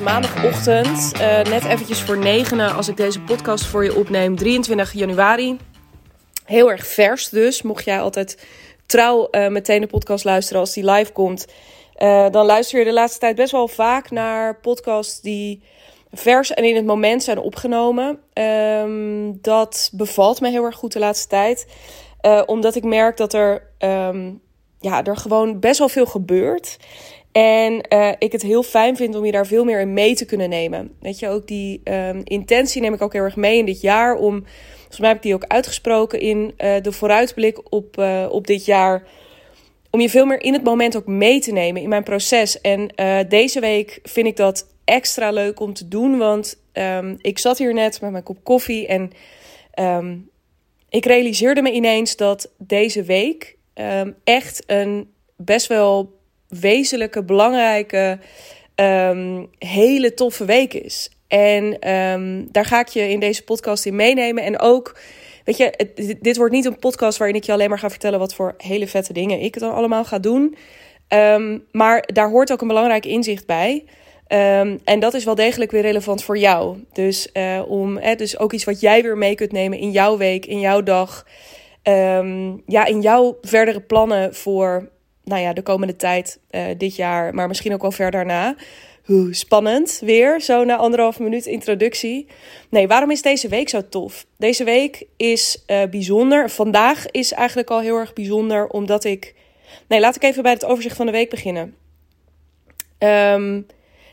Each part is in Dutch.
Maandagochtend. Uh, net eventjes voor negenen als ik deze podcast voor je opneem. 23 januari. Heel erg vers dus. Mocht jij altijd trouw uh, meteen de podcast luisteren als die live komt. Dan luister je de laatste tijd best wel vaak naar podcasts die vers en in het moment zijn opgenomen. Um, dat bevalt me heel erg goed de laatste tijd. omdat ik merk dat er, um, ja, er gewoon best wel veel gebeurt. En uh, ik het heel fijn vind om je daar veel meer in mee te kunnen nemen. Weet je, ook die um, intentie neem ik ook heel erg mee in dit jaar. Om, volgens mij heb ik die ook uitgesproken in uh, de vooruitblik op, uh, op dit jaar. Om je veel meer in het moment ook mee te nemen in mijn proces. En deze week vind ik dat extra leuk om te doen. Want um, ik zat hier net met mijn kop koffie en um, ik realiseerde me ineens dat deze week echt een best wel wezenlijke, belangrijke, um, hele toffe week is. En um, daar ga ik je in deze podcast in meenemen. En ook, weet je, het, dit wordt niet een podcast waarin ik je alleen maar ga vertellen wat voor hele vette dingen ik dan allemaal ga doen. Um, maar daar hoort ook een belangrijk inzicht bij. En dat is wel degelijk weer relevant voor jou. Dus, uh, om, eh, dus ook iets wat jij weer mee kunt nemen in jouw week, in jouw dag. Ja, in jouw verdere plannen voor nou ja, de komende tijd, uh, dit jaar, maar misschien ook wel ver daarna. Hoe spannend weer, zo na anderhalf minuut introductie. Nee, waarom is deze week zo tof? Deze week is uh, bijzonder. Vandaag is eigenlijk al heel erg bijzonder, omdat ik. Nee, laat ik even bij het overzicht van de week beginnen. Um,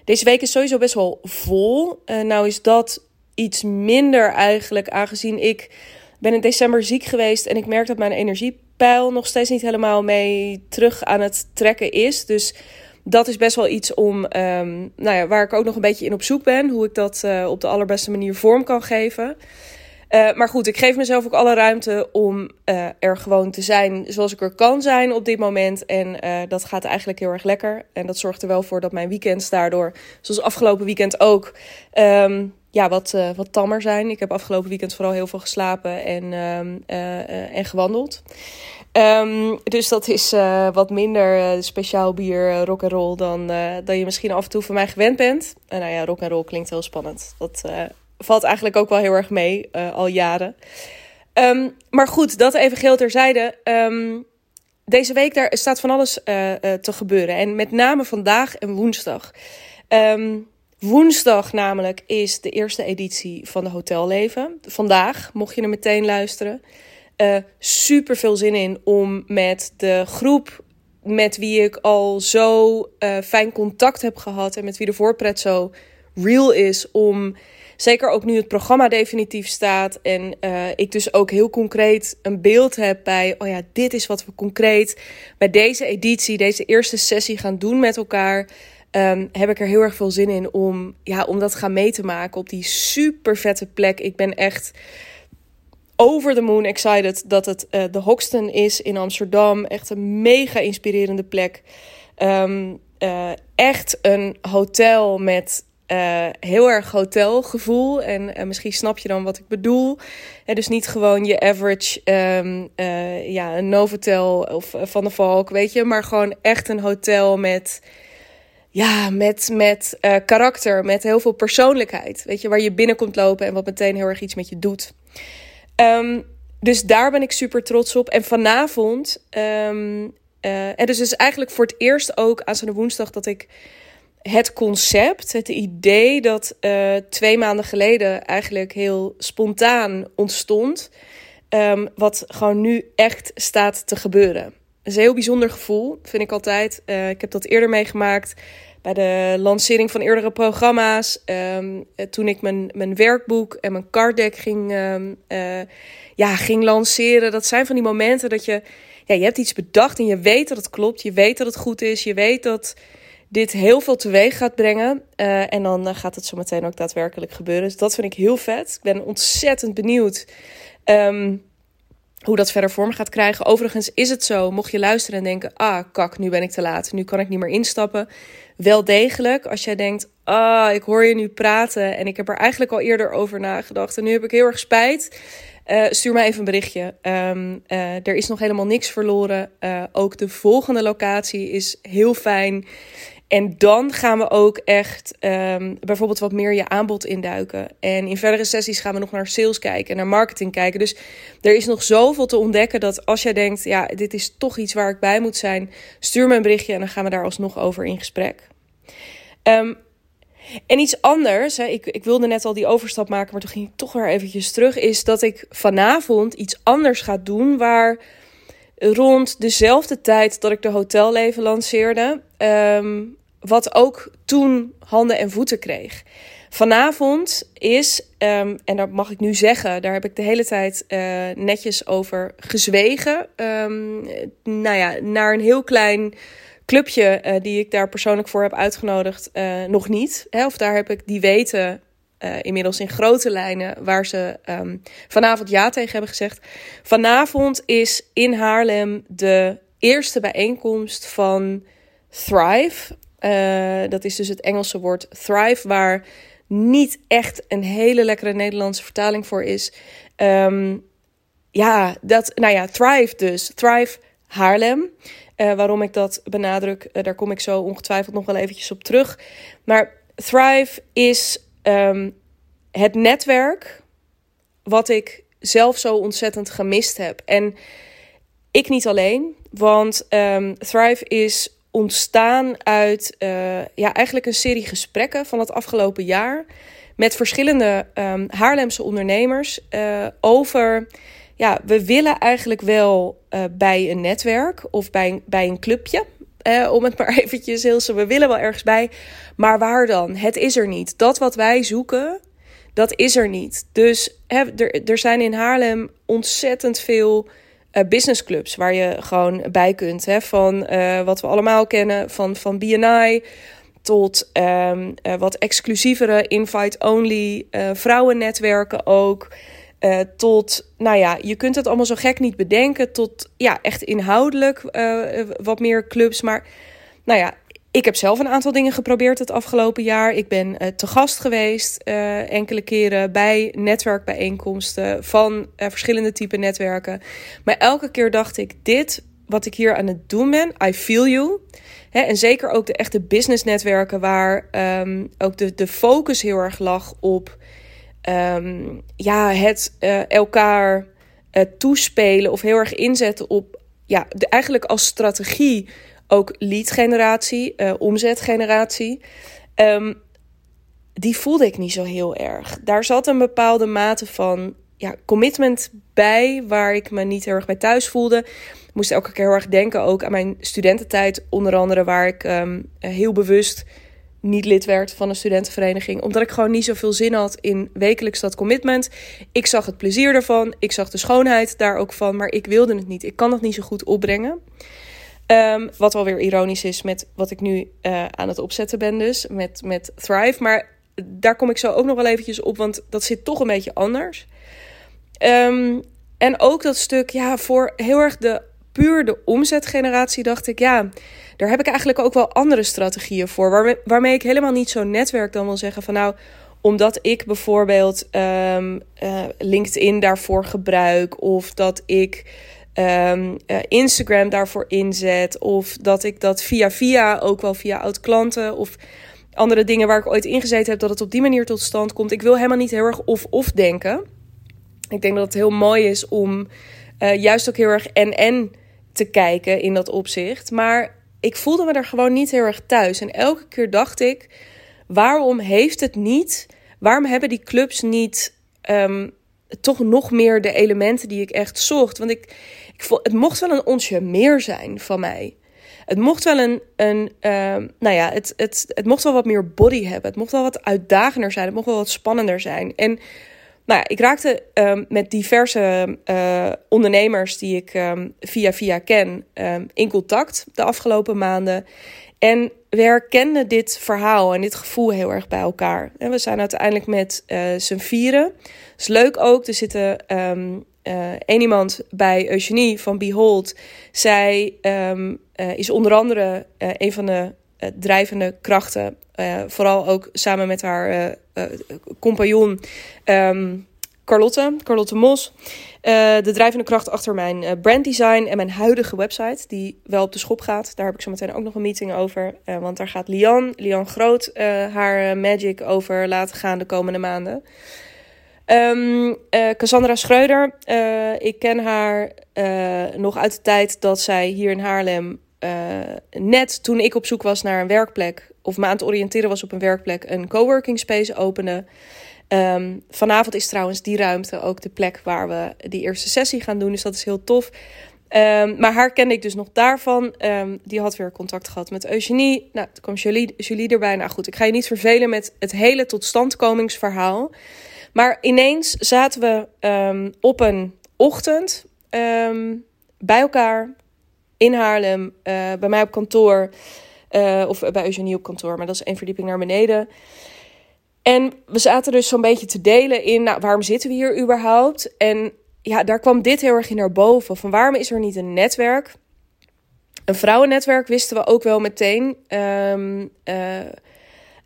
deze week is sowieso best wel vol. Uh, nou is dat iets minder eigenlijk, aangezien ik ben in december ziek geweest en ik merk dat mijn energie pijl nog steeds niet helemaal mee terug aan het trekken is. Dus dat is best wel iets om, um, nou ja, waar ik ook nog een beetje in op zoek ben. Hoe ik dat uh, op de allerbeste manier vorm kan geven. Uh, maar goed, ik geef mezelf ook alle ruimte om uh, er gewoon te zijn zoals ik er kan zijn op dit moment. En dat gaat eigenlijk heel erg lekker. En dat zorgt er wel voor dat mijn weekends daardoor, zoals afgelopen weekend ook, um, ja, wat, uh, wat tammer zijn. Ik heb afgelopen weekend vooral heel veel geslapen en, uh, uh, en gewandeld. Um, dus dat is wat minder speciaal bier rock and roll dan, dan je misschien af en toe van mij gewend bent. En nou ja, rock and roll klinkt heel spannend. Dat valt eigenlijk ook wel heel erg mee, al jaren. Um, maar goed, dat even geheel terzijde. Deze week daar staat van alles te gebeuren. En met name vandaag en woensdag. Woensdag namelijk is de eerste editie van de Hotelleven. Vandaag, mocht je er meteen luisteren. Uh, super veel zin in om met de groep met wie ik al zo uh, fijn contact heb gehad en met wie de voorpret zo real is, om zeker ook nu het programma definitief staat en uh, ik dus ook heel concreet een beeld heb bij, oh ja, dit is wat we concreet bij deze editie, deze eerste sessie gaan doen met elkaar um, heb ik er heel erg veel zin in om, ja, om dat gaan mee te maken op die super vette plek. Ik ben echt over the moon excited dat het uh, de Hoxton is in Amsterdam. Echt een mega inspirerende plek. Um, uh, echt een hotel met uh, heel erg hotelgevoel. En misschien snap je dan wat ik bedoel. En dus niet gewoon je average, uh, ja, een Novotel of Van de Valk, weet je. Maar gewoon echt een hotel met ja, met, met uh, karakter, met heel veel persoonlijkheid. Weet je, waar je binnenkomt lopen en wat meteen heel erg iets met je doet. Um, dus daar ben ik super trots op. En vanavond, um, uh, en dus is eigenlijk voor het eerst ook aanstaande woensdag dat ik het concept, het idee dat uh, twee maanden geleden eigenlijk heel spontaan ontstond, um, wat gewoon nu echt staat te gebeuren is een heel bijzonder gevoel, vind ik altijd. Uh, ik heb dat eerder meegemaakt bij de lancering van eerdere programma's. Um, toen ik mijn, mijn werkboek en mijn card deck ging, um, uh, ja, ging lanceren. Dat zijn van die momenten dat je, ja, je hebt iets bedacht en je weet dat het klopt. Je weet dat het goed is. Je weet dat dit heel veel teweeg gaat brengen. En dan gaat het zo meteen ook daadwerkelijk gebeuren. Dus dat vind ik heel vet. Ik ben ontzettend benieuwd. Um, hoe dat verder vorm gaat krijgen. Overigens is het zo, mocht je luisteren en denken: ah, kak, nu ben ik te laat, nu kan ik niet meer instappen. Wel degelijk, als jij denkt: ah, ik hoor je nu praten en ik heb er eigenlijk al eerder over nagedacht en nu heb ik heel erg spijt. Uh, stuur mij even een berichtje. Um, uh, er is nog helemaal niks verloren. Uh, ook de volgende locatie is heel fijn. En dan gaan we ook echt um, bijvoorbeeld wat meer je aanbod induiken. En in verdere sessies gaan we nog naar sales kijken, naar marketing kijken. Dus er is nog zoveel te ontdekken dat als jij denkt, ja, dit is toch iets waar ik bij moet zijn, stuur me een berichtje en dan gaan we daar alsnog over in gesprek. Um, en iets anders, hè, ik, ik wilde net al die overstap maken, maar toen ging ik toch weer eventjes terug, is dat ik vanavond iets anders ga doen waar rond dezelfde tijd dat ik de hotelleven lanceerde, um, wat ook toen handen en voeten kreeg. Vanavond is, um, en dat mag ik nu zeggen, daar heb ik de hele tijd uh, netjes over gezwegen. Um, nou ja, naar een heel klein clubje uh, die ik daar persoonlijk voor heb uitgenodigd, uh, nog niet. Hè, of daar heb ik die weten inmiddels in grote lijnen waar ze um, vanavond ja tegen hebben gezegd. Vanavond is in Haarlem de eerste bijeenkomst van Thrive. Uh, dat is dus het Engelse woord thrive, waar niet echt een hele lekkere Nederlandse vertaling voor is. Um, ja, dat, nou ja, Thrive dus. Thrive Haarlem. Uh, waarom ik dat benadruk, uh, daar kom ik zo ongetwijfeld nog wel eventjes op terug. Maar Thrive is um, het netwerk wat ik zelf zo ontzettend gemist heb. En ik niet alleen, want um, Thrive is ontstaan uit uh, ja, eigenlijk een serie gesprekken van het afgelopen jaar met verschillende um, Haarlemse ondernemers uh, over. Ja, we willen eigenlijk wel uh, bij een netwerk of bij, bij een clubje. om het maar eventjes heel zo. We willen wel ergens bij. Maar waar dan? Het is er niet. Dat wat wij zoeken, dat is er niet. Dus er, er zijn in Haarlem ontzettend veel uh, businessclubs waar je gewoon bij kunt. Hè, van uh, wat we allemaal kennen, van, van BNI tot um, uh, wat exclusievere invite-only vrouwennetwerken ook. tot, nou ja, je kunt het allemaal zo gek niet bedenken. Tot, ja, echt inhoudelijk wat meer clubs. Maar, nou ja, ik heb zelf een aantal dingen geprobeerd het afgelopen jaar. Ik ben uh, te gast geweest uh, enkele keren bij netwerkbijeenkomsten van uh, verschillende type netwerken. Maar elke keer dacht ik: dit wat ik hier aan het doen ben, I feel you. Hè, en zeker ook de echte businessnetwerken waar um, ook de, de focus heel erg lag op um, ja, het elkaar toespelen of heel erg inzetten op ja, eigenlijk als strategie ook lead generatie, uh, omzetgeneratie. Um, die voelde ik niet zo heel erg. Daar zat een bepaalde mate van ja, commitment bij, waar ik me niet heel erg bij thuis voelde. Ik moest elke keer heel erg denken ook aan mijn studententijd, onder andere, waar ik um, heel bewust niet lid werd van een studentenvereniging. Omdat ik gewoon niet zoveel zin had in wekelijks dat commitment. Ik zag het plezier ervan. Ik zag de schoonheid daar ook van. Maar ik wilde het niet. Ik kan dat niet zo goed opbrengen. Um, wat wel weer ironisch is met wat ik nu uh, aan het opzetten ben, dus met, met Thrive. Maar daar kom ik zo ook nog wel eventjes op, want dat zit toch een beetje anders. Um, en ook dat stuk, ja, voor heel erg de puur de omzetgeneratie dacht ik, ja, daar heb ik eigenlijk ook wel andere strategieën voor. Waarmee, ik helemaal niet zo'n netwerk dan wil zeggen van nou, omdat ik bijvoorbeeld um, uh, LinkedIn daarvoor gebruik of dat ik um, uh, Instagram daarvoor inzet. Of dat ik dat via via, ook wel via oud-klanten of andere dingen waar ik ooit ingezeten heb, dat het op die manier tot stand komt. Ik wil helemaal niet heel erg of-of denken. Ik denk dat het heel mooi is om uh, juist ook heel erg en-en te kijken in dat opzicht. Maar ik voelde me er gewoon niet heel erg thuis. En elke keer dacht ik, waarom heeft het niet... Waarom hebben die clubs niet um, toch nog meer de elementen die ik echt zocht? Want ik, het mocht wel een onsje meer zijn van mij. Het mocht wel een, een uh, nou ja, het, het, het mocht wel wat meer body hebben. Het mocht wel wat uitdagender zijn. Het mocht wel wat spannender zijn. En nou ja, ik raakte um, met diverse uh, ondernemers die ik um, via via ken in contact de afgelopen maanden. En we herkenden dit verhaal en dit gevoel heel erg bij elkaar. En we zijn uiteindelijk met uh, z'n vieren. Dat is leuk ook. Er zitten uh, één iemand bij Eugenie van Behold. Zij um, uh, is onder andere uh, een van de drijvende krachten. vooral ook samen met haar compagnon. Um, Carlotte, Carlotte Mos. De drijvende kracht achter mijn branddesign en mijn huidige website, die wel op de schop gaat. Daar heb ik zo meteen ook nog een meeting over. Want daar gaat Lian, Lian Groot, haar magic over laten gaan de komende maanden. Um, Cassandra Schreuder, ik ken haar nog uit de tijd dat zij hier in Haarlem, net toen ik op zoek was naar een werkplek, of me aan het oriënteren was op een werkplek, een coworking space opende. Um, vanavond is trouwens die ruimte ook de plek waar we die eerste sessie gaan doen. Dus dat is heel tof. Um, maar haar kende ik dus nog daarvan. Die had weer contact gehad met Eugenie. Nou, toen kwam Julie, Julie erbij. Nou goed, ik ga je niet vervelen met het hele totstandkomingsverhaal. Maar ineens zaten we op een ochtend bij elkaar in Haarlem. Uh, bij mij op kantoor. Uh, of bij Eugenie op kantoor, maar dat is één verdieping naar beneden. En we zaten dus zo'n beetje te delen in, nou, waarom zitten we hier überhaupt? En ja, daar kwam dit heel erg in naar boven. Van waarom is er niet een netwerk? Een vrouwennetwerk wisten we ook wel meteen. Um, uh,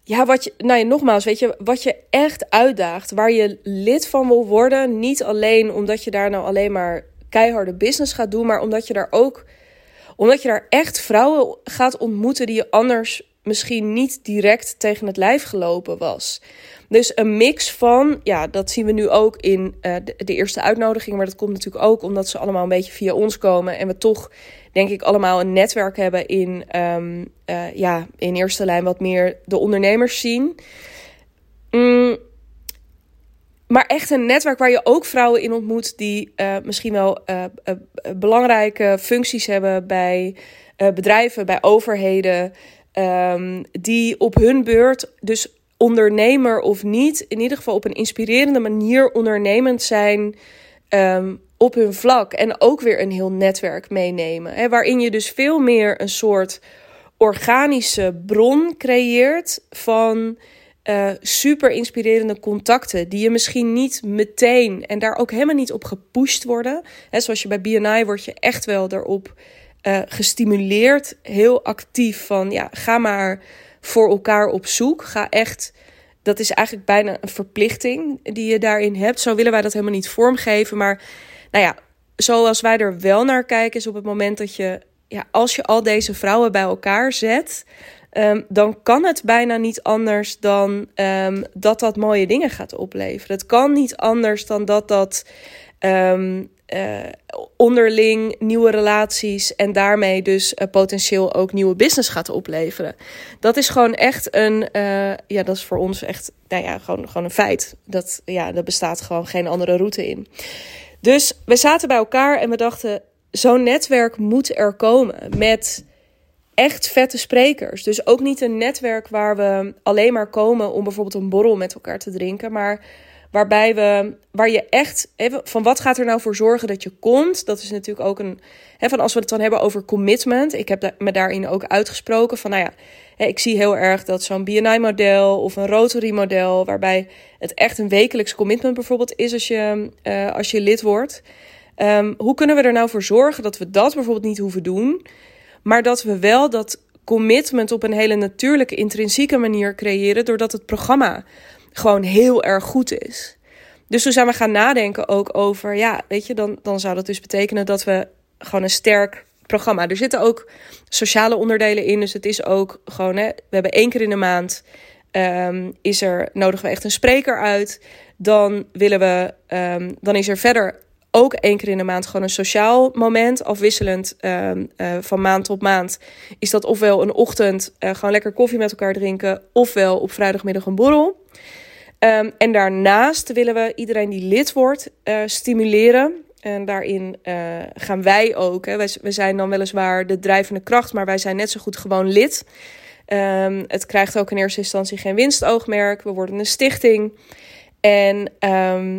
ja, wat je, nou ja, nogmaals, weet je, wat je echt uitdaagt, waar je lid van wil worden. Niet alleen omdat je daar nou alleen maar keiharde business gaat doen, maar omdat je daar ook, omdat je daar echt vrouwen gaat ontmoeten die je anders misschien niet direct tegen het lijf gelopen was. Dus een mix van, ja, dat zien we nu ook in uh, de, eerste uitnodiging. Maar dat komt natuurlijk ook omdat ze allemaal een beetje via ons komen. En we toch, denk ik, allemaal een netwerk hebben in, um, uh, ja, in eerste lijn wat meer de ondernemers zien. Mm, maar echt een netwerk waar je ook vrouwen in ontmoet die uh, misschien wel belangrijke functies hebben bij bedrijven, bij overheden. Um, die op hun beurt, dus ondernemer of niet, in ieder geval op een inspirerende manier ondernemend zijn um, op hun vlak. En ook weer een heel netwerk meenemen. Hè, waarin je dus veel meer een soort organische bron creëert van uh, super inspirerende contacten. Die je misschien niet meteen en daar ook helemaal niet op gepusht worden. Hè, zoals je bij BNI word je echt wel daarop uh, gestimuleerd, heel actief van ja, ga maar voor elkaar op zoek. Ga echt, dat is eigenlijk bijna een verplichting die je daarin hebt. Zo willen wij dat helemaal niet vormgeven. Maar nou ja, zoals wij er wel naar kijken, is op het moment dat je, ja, als je al deze vrouwen bij elkaar zet. Um, dan kan het bijna niet anders dan um, dat dat mooie dingen gaat opleveren. Het kan niet anders dan dat dat um, uh, onderling nieuwe relaties en daarmee dus uh, potentieel ook nieuwe business gaat opleveren. Dat is gewoon echt een, uh, ja, dat is voor ons echt, nou ja, gewoon, gewoon een feit. Dat, ja, er bestaat gewoon geen andere route in. Dus we zaten bij elkaar en we dachten, zo'n netwerk moet er komen met echt vette sprekers. Dus ook niet een netwerk waar we alleen maar komen om bijvoorbeeld een borrel met elkaar te drinken, maar Waarbij we, waar je echt, even van wat gaat er nou voor zorgen dat je komt? Dat is natuurlijk ook een, hè, van als we het dan hebben over commitment. Ik heb me daarin ook uitgesproken van, nou ja, hè, ik zie heel erg dat zo'n BNI-model of een Rotary-model, waarbij het echt een wekelijks commitment bijvoorbeeld is als je, uh, als je lid wordt. Um, hoe kunnen we er nou voor zorgen dat we dat bijvoorbeeld niet hoeven doen, maar dat we wel dat commitment op een hele natuurlijke, intrinsieke manier creëren, doordat het programma gewoon heel erg goed is. Dus toen zijn we gaan nadenken ook over, ja, weet je, dan, dan zou dat dus betekenen dat we gewoon een sterk programma. Er zitten ook sociale onderdelen in, dus het is ook gewoon, hè, we hebben één keer in de maand, um, is er, nodigen we echt een spreker uit. Dan willen we, um, dan is er verder ook één keer in de maand gewoon een sociaal moment. Afwisselend um, uh, van maand tot maand. Is dat ofwel een ochtend uh, gewoon lekker koffie met elkaar drinken. Ofwel op vrijdagmiddag een borrel. Um, en daarnaast willen we iedereen die lid wordt uh, stimuleren. En daarin uh, gaan wij ook. Hè, wij, we zijn dan weliswaar de drijvende kracht, maar wij zijn net zo goed gewoon lid. Um, het krijgt ook in eerste instantie geen winstoogmerk. We worden een stichting. En uh,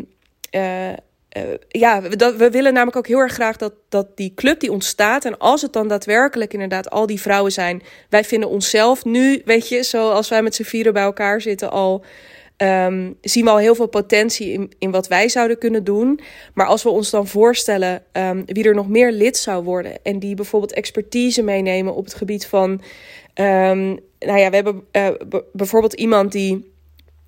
uh, ja, we, we, willen namelijk ook heel erg graag dat, dat die club die ontstaat. En als het dan daadwerkelijk inderdaad al die vrouwen zijn. Wij vinden onszelf nu, weet je, zoals wij met z'n vieren bij elkaar zitten al um, zien we al heel veel potentie in, in wat wij zouden kunnen doen. Maar als we ons dan voorstellen um, wie er nog meer lid zou worden en die bijvoorbeeld expertise meenemen op het gebied van. Um, nou ja, we hebben uh, bijvoorbeeld iemand die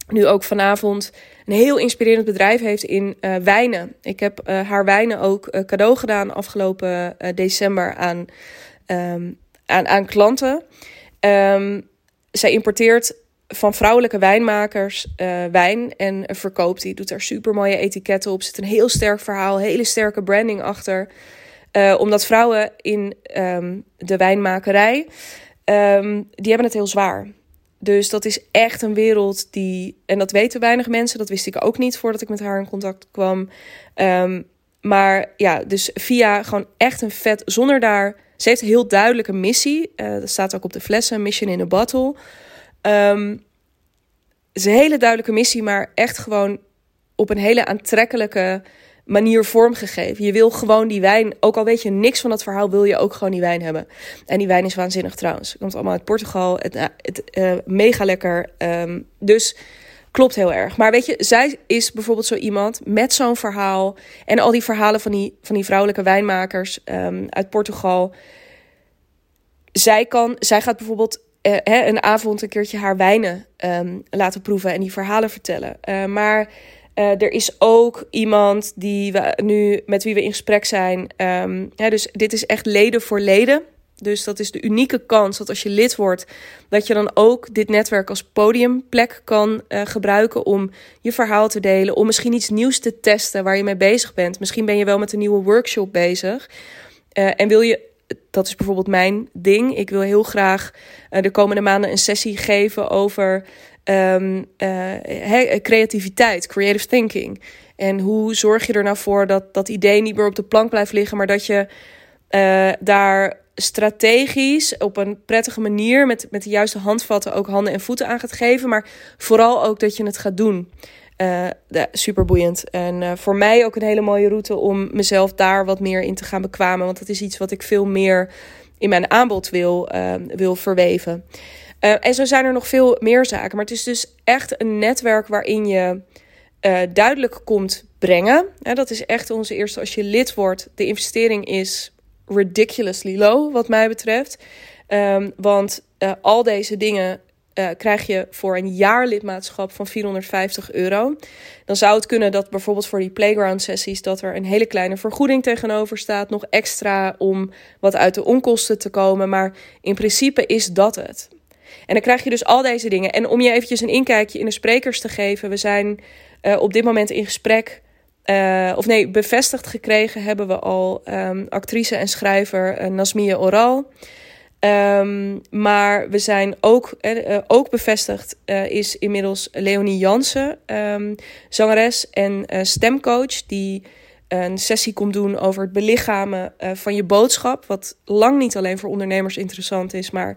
nu ook vanavond een heel inspirerend bedrijf heeft in uh, wijnen. Ik heb uh, haar wijnen ook cadeau gedaan afgelopen december aan, aan, aan klanten. Zij importeert van vrouwelijke wijnmakers wijn en verkoopt die. Doet daar super mooie etiketten op. Zit een heel sterk verhaal, hele sterke branding achter. omdat vrouwen in um, de wijnmakerij, die hebben het heel zwaar. Dus dat is echt een wereld die. En dat weten weinig mensen. Dat wist ik ook niet voordat ik met haar in contact kwam. Um, maar ja, dus via gewoon echt een vet. Zonder daar. Ze heeft een heel duidelijke missie. Uh, dat staat ook op de flessen: Mission in a Bottle. Um, is een hele duidelijke missie, maar echt gewoon op een hele aantrekkelijke manier vormgegeven. Je wil gewoon die wijn, ook al weet je niks van dat verhaal, wil je ook gewoon die wijn hebben. En die wijn is waanzinnig trouwens. Komt allemaal uit Portugal. Het, uh, het uh, mega lekker. Um, dus klopt heel erg. Maar weet je, zij is bijvoorbeeld zo iemand met zo'n verhaal. En al die verhalen van die, van die vrouwelijke wijnmakers um, uit Portugal. Zij, kan, zij gaat bijvoorbeeld hè, een avond een keertje haar wijnen um, laten proeven en die verhalen vertellen. Uh, maar uh, er is ook iemand die we nu, met wie we in gesprek zijn. Um, ja, dus dit is echt leden voor leden. Dus dat is de unieke kans dat als je lid wordt, dat je dan ook dit netwerk als podiumplek kan gebruiken om je verhaal te delen, om misschien iets nieuws te testen waar je mee bezig bent. Misschien ben je wel met een nieuwe workshop bezig en wil je dat is bijvoorbeeld mijn ding. Ik wil heel graag uh, de komende maanden een sessie geven over um, uh, creativiteit, creative thinking. En hoe zorg je er nou voor dat dat idee niet meer op de plank blijft liggen, maar dat je uh, daar strategisch op een prettige manier met, met de juiste handvatten ook handen en voeten aan gaat geven. Maar vooral ook dat je het gaat doen. Uh, super boeiend. En uh, voor mij ook een hele mooie route om mezelf daar wat meer in te gaan bekwamen. Want dat is iets wat ik veel meer in mijn aanbod wil, uh, wil verweven. Uh, en zo zijn er nog veel meer zaken. Maar het is dus echt een netwerk waarin je duidelijk komt brengen. Ja, dat is echt onze eerste. Als je lid wordt, de investering is ridiculously low, wat mij betreft. Um, want al deze dingen uh, krijg je voor een jaar lidmaatschap van 450 euro. Dan zou het kunnen dat bijvoorbeeld voor die playground sessies dat er een hele kleine vergoeding tegenover staat, nog extra om wat uit de onkosten te komen. Maar in principe is dat het. En dan krijg je dus al deze dingen. En om je eventjes een inkijkje in de sprekers te geven, we zijn uh, op dit moment in gesprek. Uh, of nee, bevestigd gekregen hebben we al um, actrice en schrijver Nasmia Oral. Um, maar we zijn ook, uh, ook bevestigd is inmiddels Leonie Jansen, um, zangeres en stemcoach, die een sessie komt doen over het belichamen van je boodschap. Wat lang niet alleen voor ondernemers interessant is, maar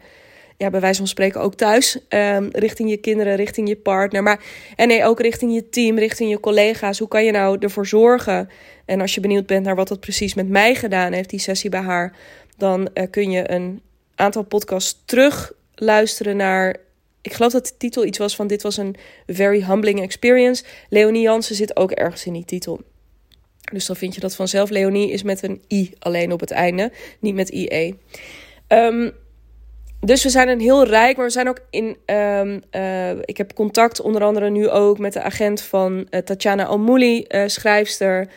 ja, bij wijze van spreken ook thuis. Um, richting je kinderen, richting je partner. Maar en nee, ook richting je team, richting je collega's. Hoe kan je nou ervoor zorgen? En als je benieuwd bent naar wat dat precies met mij gedaan heeft, die sessie bij haar, dan kun je een aantal podcasts terug luisteren naar. Ik geloof dat de titel iets was van: Dit was een very humbling experience. Leonie Jansen zit ook ergens in die titel. Dus dan vind je dat vanzelf. Leonie is met een I alleen op het einde, niet met IE. Um, dus we zijn een heel rijk, maar we zijn ook in. Um, uh, ik heb contact onder andere nu ook met de agent van uh, Tatjana Almouli, uh, schrijfster.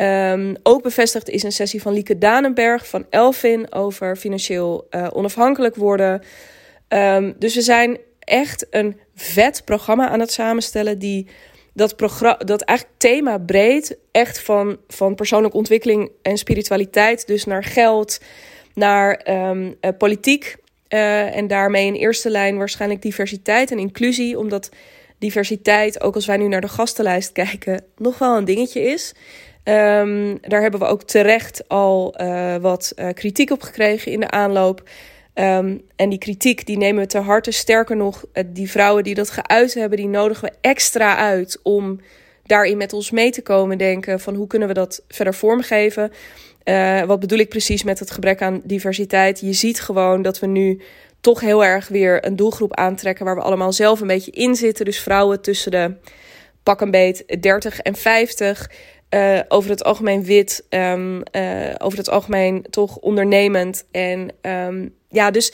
Um, ook bevestigd is een sessie van Lieke Danenberg van Elfin over financieel onafhankelijk worden. Um, dus we zijn echt een vet programma aan het samenstellen die dat, programma, dat eigenlijk thema breed, echt van, van persoonlijke ontwikkeling en spiritualiteit, dus naar geld, naar um, politiek. Uh, en daarmee in eerste lijn waarschijnlijk diversiteit en inclusie, omdat diversiteit, ook als wij nu naar de gastenlijst kijken, nog wel een dingetje is. Um, daar hebben we ook terecht al uh, wat uh, kritiek op gekregen in de aanloop. Um, en die kritiek die nemen we te harte. Sterker nog, die vrouwen die dat geuit hebben, die nodigen we extra uit om daarin met ons mee te komen denken van hoe kunnen we dat verder vormgeven. Wat bedoel ik precies met het gebrek aan diversiteit? Je ziet gewoon dat we nu toch heel erg weer een doelgroep aantrekken waar we allemaal zelf een beetje in zitten. Dus vrouwen tussen de pak een beet 30 en 50. Uh, over het algemeen wit, um, uh, over het algemeen toch ondernemend. En um, ja, dus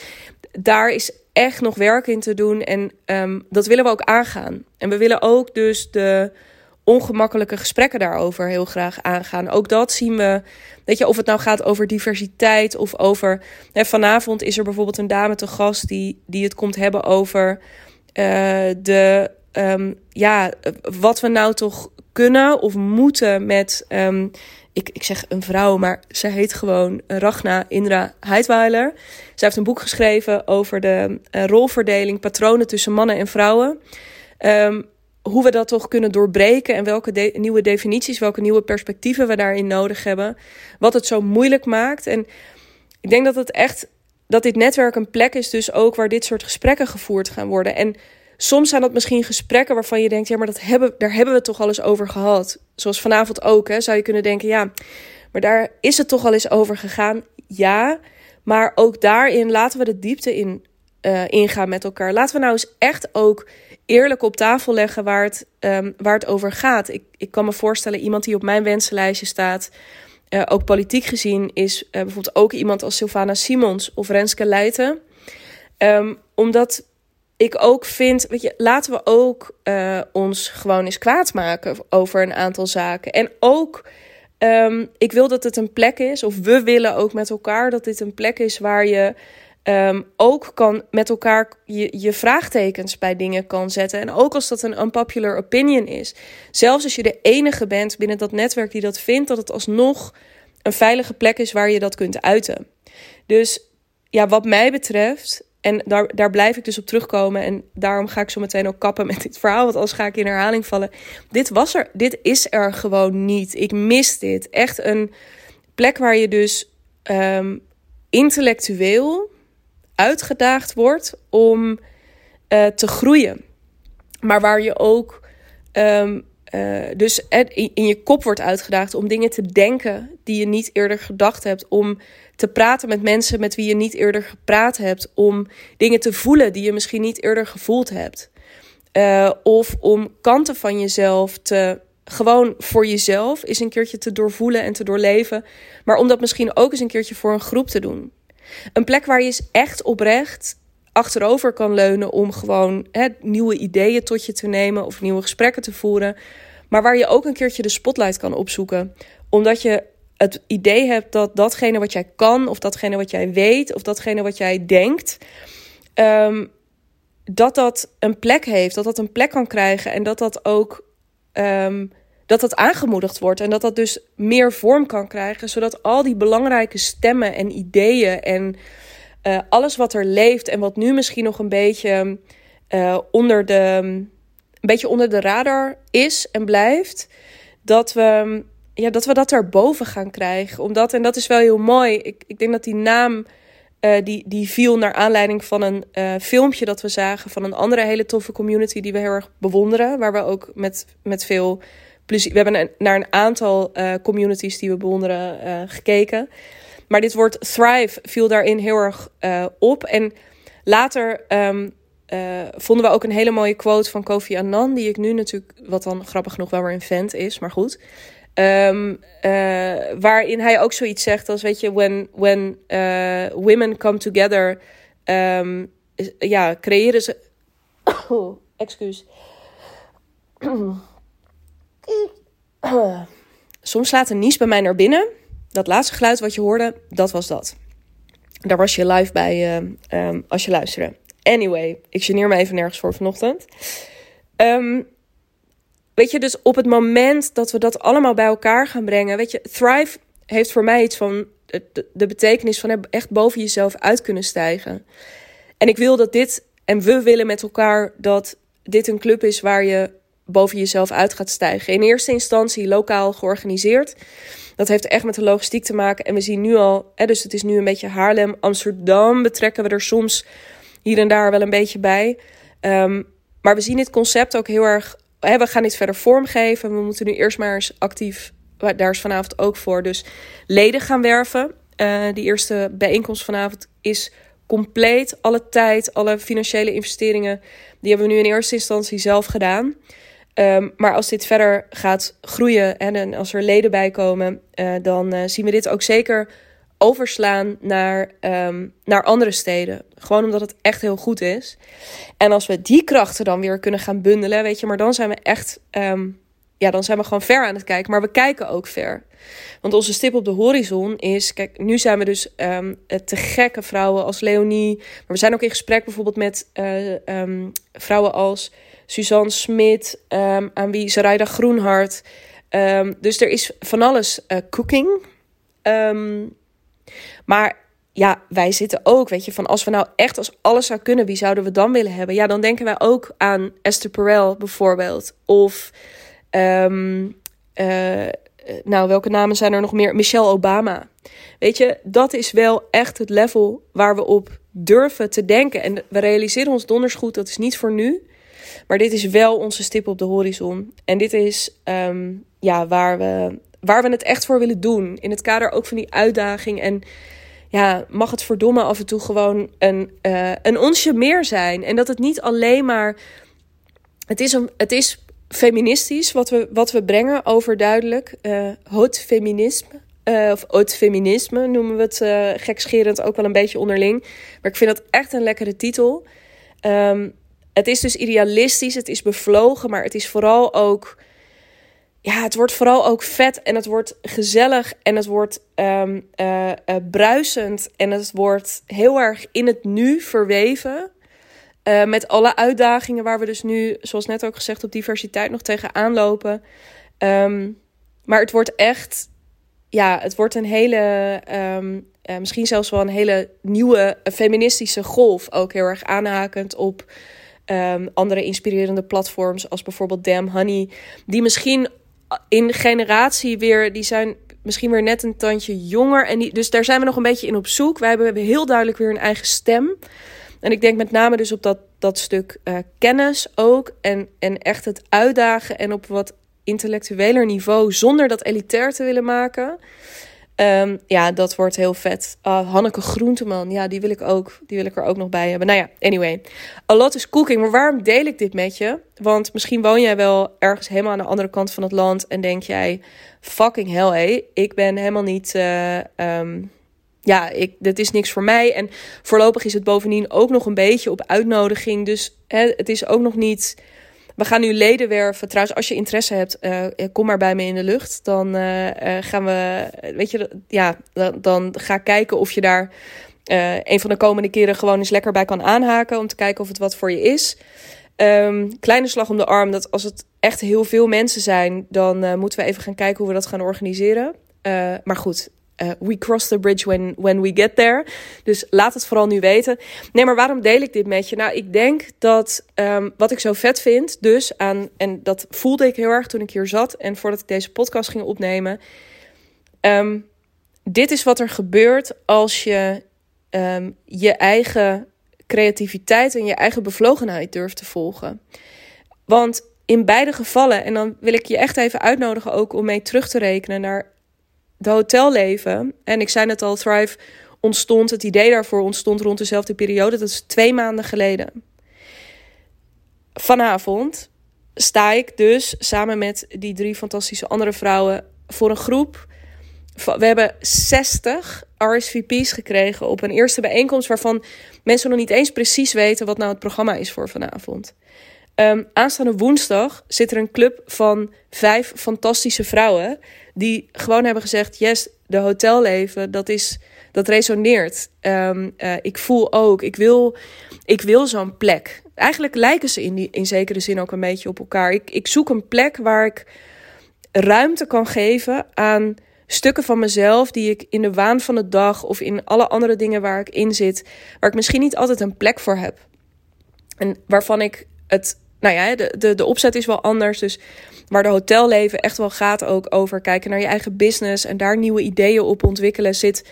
daar is echt nog werk in te doen. En ehm, dat willen we ook aangaan. En we willen ook dus de ongemakkelijke gesprekken daarover heel graag aangaan. Ook dat zien we. Weet je, of het nou gaat over diversiteit of over. Hè, vanavond is er bijvoorbeeld een dame te gast die, die het komt hebben over uh, de. Um, ja, wat we nou toch kunnen of moeten met. Um, ik, ik zeg een vrouw, maar ze heet gewoon Ragna Indra Heidweiler. Zij heeft een boek geschreven over de uh, rolverdeling, patronen tussen mannen en vrouwen. Um, hoe we dat toch kunnen doorbreken en welke nieuwe definities, welke nieuwe perspectieven we daarin nodig hebben. Wat het zo moeilijk maakt. En ik denk dat het echt dat dit netwerk een plek is, dus ook waar dit soort gesprekken gevoerd gaan worden. En soms zijn dat misschien gesprekken waarvan je denkt, ja, maar dat hebben, daar hebben we toch al eens over gehad. Zoals vanavond ook, hè, zou je kunnen denken, ja, maar daar is het toch al eens over gegaan. Ja, maar ook daarin laten we de diepte in uh, ingaan met elkaar. Laten we nou eens echt ook eerlijk op tafel leggen waar het, um, waar het over gaat. Ik, ik kan me voorstellen, iemand die op mijn wensenlijstje staat, uh, ook politiek gezien, is uh, bijvoorbeeld ook iemand als Sylvana Simons of Renske Leijten. Um, omdat ik ook vind, weet je, laten we ook uh, ons gewoon eens kwaad maken over een aantal zaken. En ook, um, ik wil dat het een plek is, of we willen ook met elkaar dat dit een plek is waar je um, ook kan met elkaar je, je vraagtekens bij dingen kan zetten. En ook als dat een unpopular opinion is. Zelfs als je de enige bent binnen dat netwerk die dat vindt, dat het alsnog een veilige plek is waar je dat kunt uiten. Dus ja, wat mij betreft, en daar, daar blijf ik dus op terugkomen. En daarom ga ik zo meteen ook kappen met dit verhaal. Want anders ga ik in herhaling vallen. Dit was er, dit is er gewoon niet. Ik mis dit. Echt een plek waar je dus um, intellectueel uitgedaagd wordt om uh, te groeien. Maar waar je ook um, uh, dus in je kop wordt uitgedaagd om dingen te denken die je niet eerder gedacht hebt. Om te praten met mensen met wie je niet eerder gepraat hebt. Om dingen te voelen die je misschien niet eerder gevoeld hebt. Uh, of om kanten van jezelf te gewoon voor jezelf eens een keertje te doorvoelen en te doorleven. Maar om dat misschien ook eens een keertje voor een groep te doen. Een plek waar je eens echt oprecht achterover kan leunen om gewoon hè, nieuwe ideeën tot je te nemen of nieuwe gesprekken te voeren. Maar waar je ook een keertje de spotlight kan opzoeken. Omdat je het idee hebt dat datgene wat jij kan, of datgene wat jij weet, of datgene wat jij denkt, um, dat dat een plek heeft, dat dat een plek kan krijgen en dat dat ook um, dat dat aangemoedigd wordt en dat dat dus meer vorm kan krijgen, zodat al die belangrijke stemmen en ideeën en uh, alles wat er leeft en wat nu misschien nog een beetje uh, onder de een beetje onder de radar is en blijft, dat we ja, dat we dat erboven gaan krijgen. Omdat, en dat is wel heel mooi, ik, ik denk dat die naam uh, die, die viel naar aanleiding van een filmpje dat we zagen van een andere hele toffe community die we heel erg bewonderen. Waar we ook met, met veel we hebben naar een aantal communities die we bewonderen gekeken. Maar dit woord thrive viel daarin heel erg uh, op. En later um, vonden we ook een hele mooie quote van Kofi Annan. Die ik nu natuurlijk, wat dan grappig genoeg wel weer een vent is, maar goed. Um, waarin hij ook zoiets zegt als, weet je, when, when women come together, um, ja, creëren ze... Oh, excuus. Soms slaat een nies bij mij naar binnen. Dat laatste geluid wat je hoorde, dat was dat. Daar was je live bij uh, um, als je luisterde. Anyway, ik geneer me even nergens voor vanochtend. Um, weet je, dus op het moment dat we dat allemaal bij elkaar gaan brengen, weet je, Thrive heeft voor mij iets van de betekenis van echt boven jezelf uit kunnen stijgen. En ik wil dat dit, en we willen met elkaar dat dit een club is waar je boven jezelf uit gaat stijgen. In eerste instantie lokaal georganiseerd. Dat heeft echt met de logistiek te maken. En we zien nu al, hè, dus het is nu een beetje Haarlem, Amsterdam betrekken we er soms hier en daar wel een beetje bij. Um, maar we zien dit concept ook heel erg. Hè, we gaan dit verder vormgeven. We moeten nu eerst maar eens actief. Daar is vanavond ook voor. Dus leden gaan werven. Uh, die eerste bijeenkomst vanavond is compleet. Alle tijd, alle financiële investeringen. Die hebben we nu in eerste instantie zelf gedaan. Um, maar als dit verder gaat groeien en, en als er leden bij komen, uh, dan uh, zien we dit ook zeker overslaan naar, ehm, naar andere steden. Gewoon omdat het echt heel goed is. En als we die krachten dan weer kunnen gaan bundelen, weet je, maar dan zijn we echt, ehm, ja, dan zijn we gewoon ver aan het kijken. Maar we kijken ook ver. Want onze stip op de horizon is, kijk, nu zijn we dus um, te gekke vrouwen als Leonie. Maar we zijn ook in gesprek bijvoorbeeld met uh, vrouwen als Suzanne Smit, aan wie Zaraida Groenhart. dus er is van alles uh, cooking. maar ja, wij zitten ook, weet je, van als we nou echt als alles zou kunnen, wie zouden we dan willen hebben? Ja, dan denken wij ook aan Esther Perel bijvoorbeeld. Of, uh, nou, welke namen zijn er nog meer? Michelle Obama. Weet je, dat is wel echt het level waar we op durven te denken. En we realiseren ons donders goed, dat is niet voor nu. Maar dit is wel onze stip op de horizon. En dit is um, ja, waar, we, waar we het echt voor willen doen. In het kader ook van die uitdaging en ja, mag het verdomme af en toe gewoon een, uh, een onsje meer zijn. En dat het niet alleen maar. Het is, een, het is feministisch wat we, wat we brengen, overduidelijk. Uh, hot feminisme. Uh, of oud feminisme noemen we het uh, gekscherend ook wel een beetje onderling. Maar ik vind dat echt een lekkere titel. Um, het is dus idealistisch, het is bevlogen, maar het is vooral ook ja, het wordt vooral ook vet en het wordt gezellig en het wordt um, uh, uh, bruisend en het wordt heel erg in het nu verweven. Uh, met alle uitdagingen waar we dus nu, zoals net ook gezegd, op diversiteit nog tegenaan lopen. Um, maar het wordt echt, ja, het wordt een hele, um, misschien zelfs wel een hele nieuwe feministische golf. Ook heel erg aanhakend op andere inspirerende platforms, als bijvoorbeeld Damn Honey, die misschien in generatie weer, die zijn misschien weer net een tandje jonger. En die, dus daar zijn we nog een beetje in op zoek. Wij hebben, we hebben heel duidelijk weer een eigen stem. En ik denk met name dus op dat, dat stuk uh, kennis ook. En, en echt het uitdagen en op wat intellectueler niveau, zonder dat elitair te willen maken. Um, ja, dat wordt heel vet. Uh, Hanneke Groenteman, ja, die wil ik ook. Die wil ik er ook nog bij hebben. Nou ja, anyway. A lot is cooking. Maar waarom deel ik dit met je? Want misschien woon jij wel ergens helemaal aan de andere kant van het land en denk jij, fucking hell, hé, ik ben helemaal niet. Uh, um, ja, ik, dit is niks voor mij. En voorlopig is het bovendien ook nog een beetje op uitnodiging. Dus hè, het is ook nog niet we gaan nu leden werven. Trouwens, als je interesse hebt, uh, kom maar bij me in de lucht. Dan uh, gaan we, weet je, ja, dan, dan ga kijken of je daar een van de komende keren gewoon eens lekker bij kan aanhaken. Om te kijken of het wat voor je is. Um, kleine slag om de arm, dat als het echt heel veel mensen zijn, dan moeten we even gaan kijken hoe we dat gaan organiseren. maar goed, uh, we cross the bridge when, when we get there. Dus laat het vooral nu weten. Nee, maar waarom deel ik dit met je? Nou, ik denk dat um, wat ik zo vet vind, dus aan, en dat voelde ik heel erg toen ik hier zat en voordat ik deze podcast ging opnemen. Um, dit is wat er gebeurt als je um, je eigen creativiteit en je eigen bevlogenheid durft te volgen. Want in beide gevallen, en dan wil ik je echt even uitnodigen ook om mee terug te rekenen naar de hotelleven. En ik zei net al, Thrive ontstond, het idee daarvoor ontstond rond dezelfde periode. Dat is twee maanden geleden. Vanavond sta ik dus samen met die drie fantastische andere vrouwen voor een groep. We hebben 60 RSVP's gekregen op een eerste bijeenkomst waarvan mensen nog niet eens precies weten wat nou het programma is voor vanavond. Um, aanstaande woensdag zit er een club van vijf fantastische vrouwen. Die gewoon hebben gezegd: Yes, de hotelleven, dat, is, dat resoneert. Um, uh, ik voel ook, ik wil, ik wil zo'n plek. Eigenlijk lijken ze in, die, in zekere zin ook een beetje op elkaar. Ik, ik zoek een plek waar ik ruimte kan geven aan stukken van mezelf die ik in de waan van de dag of in alle andere dingen waar ik in zit, waar ik misschien niet altijd een plek voor heb. En waarvan ik het nou ja, de, de, de opzet is wel anders. Dus waar de hotelleven echt wel gaat ook over kijken naar je eigen business en daar nieuwe ideeën op ontwikkelen, zit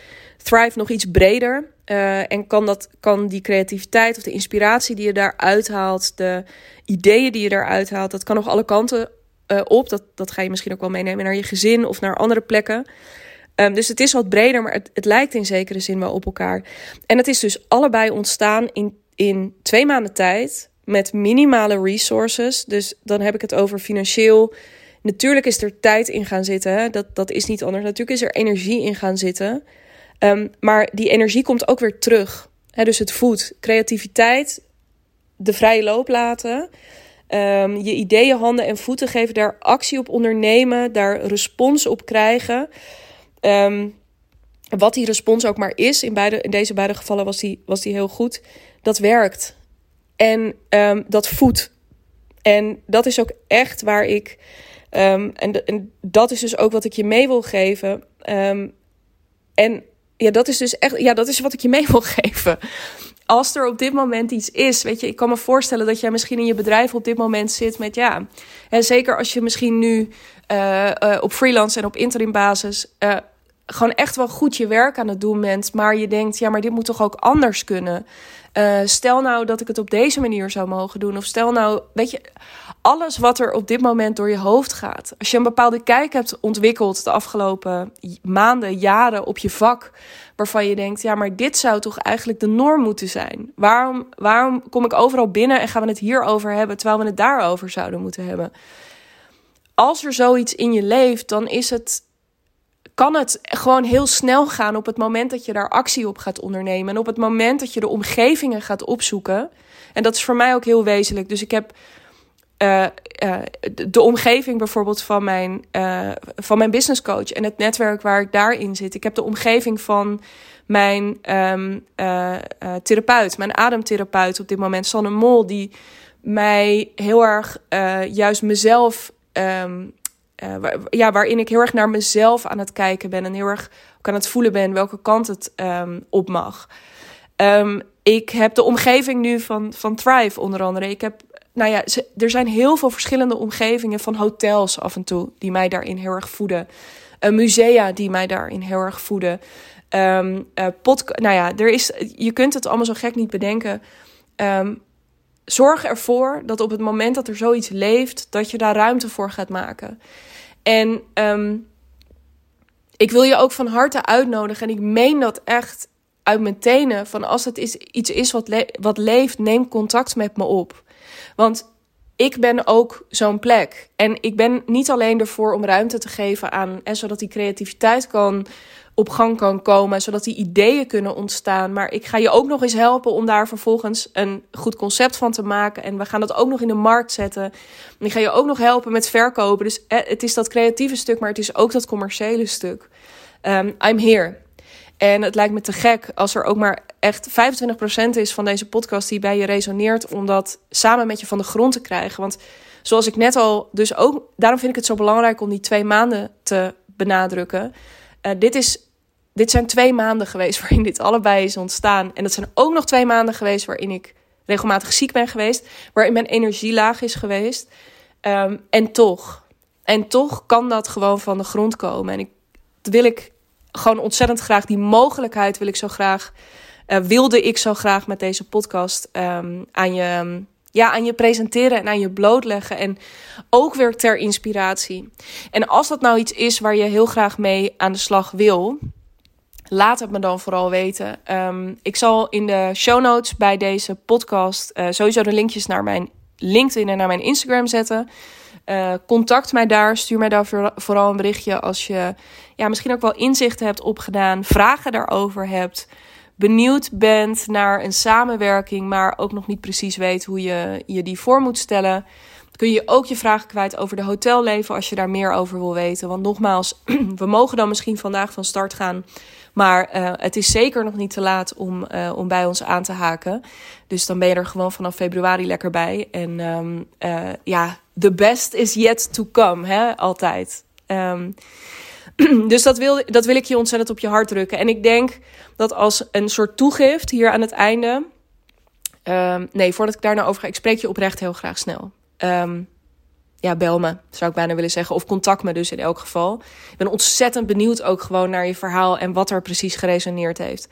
Thrive nog iets breder. Uh, en kan, dat, kan die creativiteit of de inspiratie die je daar uithaalt, de ideeën die je daar uithaalt, dat kan nog alle kanten uh, op. Dat, dat ga je misschien ook wel meenemen naar je gezin of naar andere plekken. Um, dus het is wat breder, maar het, het lijkt in zekere zin wel op elkaar. En het is dus allebei ontstaan in, in twee maanden tijd met minimale resources. Dus dan heb ik het over financieel. Natuurlijk is er tijd in gaan zitten. Dat, dat is niet anders. Natuurlijk is er energie in gaan zitten. Ehm, maar die energie komt ook weer terug. dus het voedt creativiteit, de vrije loop laten. Ehm, je ideeën handen en voeten geven, daar actie op ondernemen, daar respons op krijgen. Ehm, wat die respons ook maar is, in, beide, in deze beide gevallen was die, was die heel goed. Dat werkt. En um, dat voedt. En dat is ook echt waar ik. en, en, dat is dus ook wat ik je mee wil geven. en ja, dat is dus echt. Ja, dat is wat ik je mee wil geven als er op dit moment iets is, weet je, ik kan me voorstellen dat jij misschien in je bedrijf op dit moment zit met ja. En zeker als je misschien nu uh, uh, op freelance en op interim basis uh, gewoon echt wel goed je werk aan het doen bent, maar je denkt, ja, maar dit moet toch ook anders kunnen. stel nou dat ik het op deze manier zou mogen doen, of stel nou, weet je, alles wat er op dit moment door je hoofd gaat. Als je een bepaalde kijk hebt ontwikkeld de afgelopen maanden, jaren op je vak, waarvan je denkt, ja, maar dit zou toch eigenlijk de norm moeten zijn? Waarom, waarom kom ik overal binnen en gaan we het hierover hebben, terwijl we het daarover zouden moeten hebben? Als er zoiets in je leeft, dan is het, kan het gewoon heel snel gaan op het moment dat je daar actie op gaat ondernemen. En op het moment dat je de omgevingen gaat opzoeken. En dat is voor mij ook heel wezenlijk. Dus ik heb uh, uh, de omgeving bijvoorbeeld van mijn, uh, van mijn business coach en het netwerk waar ik daarin zit. Ik heb de omgeving van mijn um, therapeut, mijn ademtherapeut op dit moment, Sanne Mol, die mij heel erg juist mezelf, um, ja, waarin ik heel erg naar mezelf aan het kijken ben en heel erg ook aan het voelen ben welke kant het um, op mag. ik heb de omgeving nu van, van Thrive onder andere. Ik heb nou ja, er zijn heel veel verschillende omgevingen van hotels af en toe die mij daarin heel erg voeden. Uh, musea die mij daarin heel erg voeden. Um, nou ja, er is, je kunt het allemaal zo gek niet bedenken. Zorg ervoor dat op het moment dat er zoiets leeft, dat je daar ruimte voor gaat maken. En um, ik wil je ook van harte uitnodigen, en ik meen dat echt uit mijn tenen, van als het is, iets is wat, wat leeft, neem contact met me op. Want ik ben ook zo'n plek. En ik ben niet alleen ervoor om ruimte te geven aan, en zodat die creativiteit kan op gang kan komen, zodat die ideeën kunnen ontstaan. Maar ik ga je ook nog eens helpen om daar vervolgens een goed concept van te maken. En we gaan dat ook nog in de markt zetten. En ik ga je ook nog helpen met verkopen. Dus het is dat creatieve stuk, maar het is ook dat commerciële stuk. Um, I'm here. En het lijkt me te gek als er ook maar echt 25% is van deze podcast die bij je resoneert, om dat samen met je van de grond te krijgen. Want zoals ik net al, dus ook, daarom vind ik het zo belangrijk om die twee maanden te benadrukken. Uh, dit, is, dit zijn twee maanden geweest waarin dit allebei is ontstaan. En dat zijn ook nog twee maanden geweest waarin ik regelmatig ziek ben geweest, waarin mijn energie laag is geweest. Um, en toch, en toch kan dat gewoon van de grond komen. En ik, wil ik gewoon ontzettend graag, die mogelijkheid wil ik zo graag, uh, wilde ik zo graag met deze podcast um, aan, je, ja, aan je presenteren en aan je blootleggen. En ook weer ter inspiratie. En als dat nou iets is waar je heel graag mee aan de slag wil, laat het me dan vooral weten. Um, ik zal in de show notes bij deze podcast uh, sowieso de linkjes naar mijn LinkedIn en naar mijn Instagram zetten. Uh, contact mij daar. Stuur mij daar vooral een berichtje als je ja, misschien ook wel inzichten hebt opgedaan, vragen daarover hebt, benieuwd bent naar een samenwerking, maar ook nog niet precies weet hoe je je die voor moet stellen. Kun je ook je vragen kwijt over de hotelleven als je daar meer over wil weten. Want nogmaals, we mogen dan misschien vandaag van start gaan. Maar uh, het is zeker nog niet te laat om, uh, om bij ons aan te haken. Dus dan ben je er gewoon vanaf februari lekker bij. En um, uh, ja, the best is yet to come, hè? altijd. Um, dus dat wil, dat wil ik je ontzettend op je hart drukken. En ik denk dat als een soort toegift hier aan het einde. Um, nee, voordat ik daar nou over ga, ik spreek je oprecht heel graag snel. Um, ja, bel me, zou ik bijna willen zeggen. Of contact me dus in elk geval. Ik ben ontzettend benieuwd ook gewoon naar je verhaal en wat er precies geresoneerd heeft.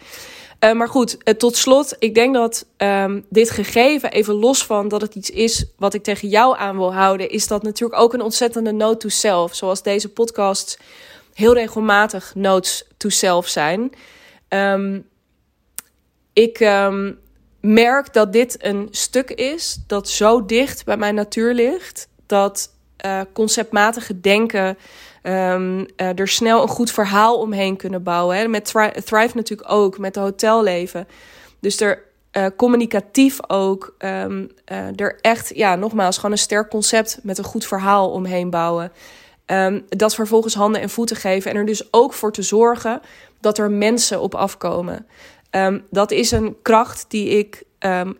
Uh, maar goed, uh, tot slot, ik denk dat um, dit gegeven, even los van dat het iets is wat ik tegen jou aan wil houden, is dat natuurlijk ook een ontzettende note to self. Zoals deze podcast heel regelmatig notes to self zijn. Um, ik um, merk dat dit een stuk is dat zo dicht bij mijn natuur ligt. Dat uh, conceptmatige denken, Um, er snel een goed verhaal omheen kunnen bouwen. Hè. Met Thrive natuurlijk ook, met het hotelleven. Dus er uh, communicatief ook. Er echt, ja, nogmaals, gewoon een sterk concept met een goed verhaal omheen bouwen. Um, dat vervolgens handen en voeten geven. En er dus ook voor te zorgen dat er mensen op afkomen. Um, dat is een kracht die ik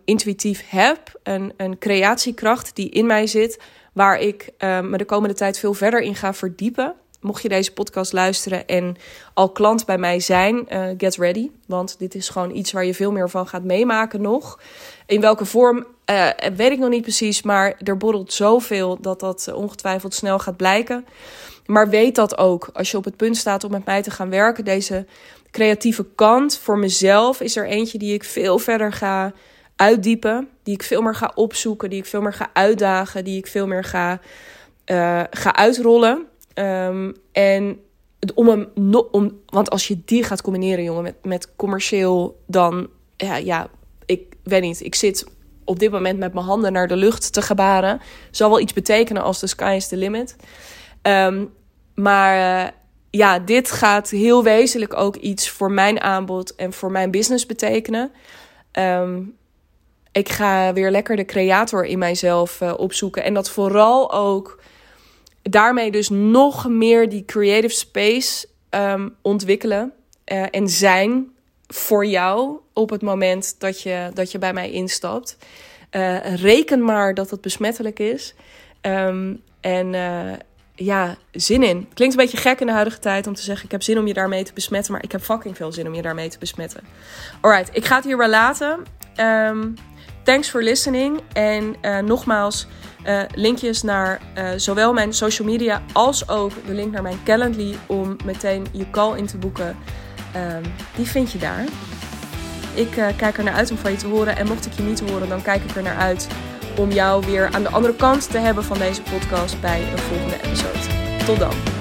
intuïtief heb. Een, een creatiekracht die in mij zit. Waar ik me de komende tijd veel verder in ga verdiepen mocht je deze podcast luisteren en al klant bij mij zijn, uh, get ready. Want dit is gewoon iets waar je veel meer van gaat meemaken nog. In welke vorm uh, weet ik nog niet precies, maar er borrelt zoveel dat dat ongetwijfeld snel gaat blijken. Maar weet dat ook als je op het punt staat om met mij te gaan werken. Deze creatieve kant voor mezelf is er eentje die ik veel verder ga uitdiepen. Die ik veel meer ga opzoeken, die ik veel meer ga uitdagen, die ik veel meer ga, ga uitrollen. Um, en om hem, om, want als je die gaat combineren, jongen, met, met commercieel, dan, ja, ja, ik weet niet. Ik zit op dit moment met mijn handen naar de lucht te gebaren. Zal wel iets betekenen als de sky is the limit. Um, maar uh, ja, dit gaat heel wezenlijk ook iets voor mijn aanbod en voor mijn business betekenen. Um, ik ga weer lekker de creator in mijzelf uh, opzoeken. En dat vooral ook daarmee dus nog meer die creative space um, ontwikkelen uh, en zijn voor jou op het moment dat je, dat je bij mij instapt. Uh, reken maar dat het besmettelijk is. Um, en uh, ja, zin in. Klinkt een beetje gek in de huidige tijd om te zeggen: ik heb zin om je daarmee te besmetten, maar ik heb fucking veel zin om je daarmee te besmetten. Alright, ik ga het hierbij laten. Um, thanks for listening. En nogmaals, uh, linkjes naar uh, zowel mijn social media als ook de link naar mijn Calendly om meteen je call in te boeken. Um, die vind je daar. Ik uh, kijk er naar uit om van je te horen. En mocht ik je niet horen, dan kijk ik er naar uit om jou weer aan de andere kant te hebben van deze podcast bij een volgende episode. Tot dan.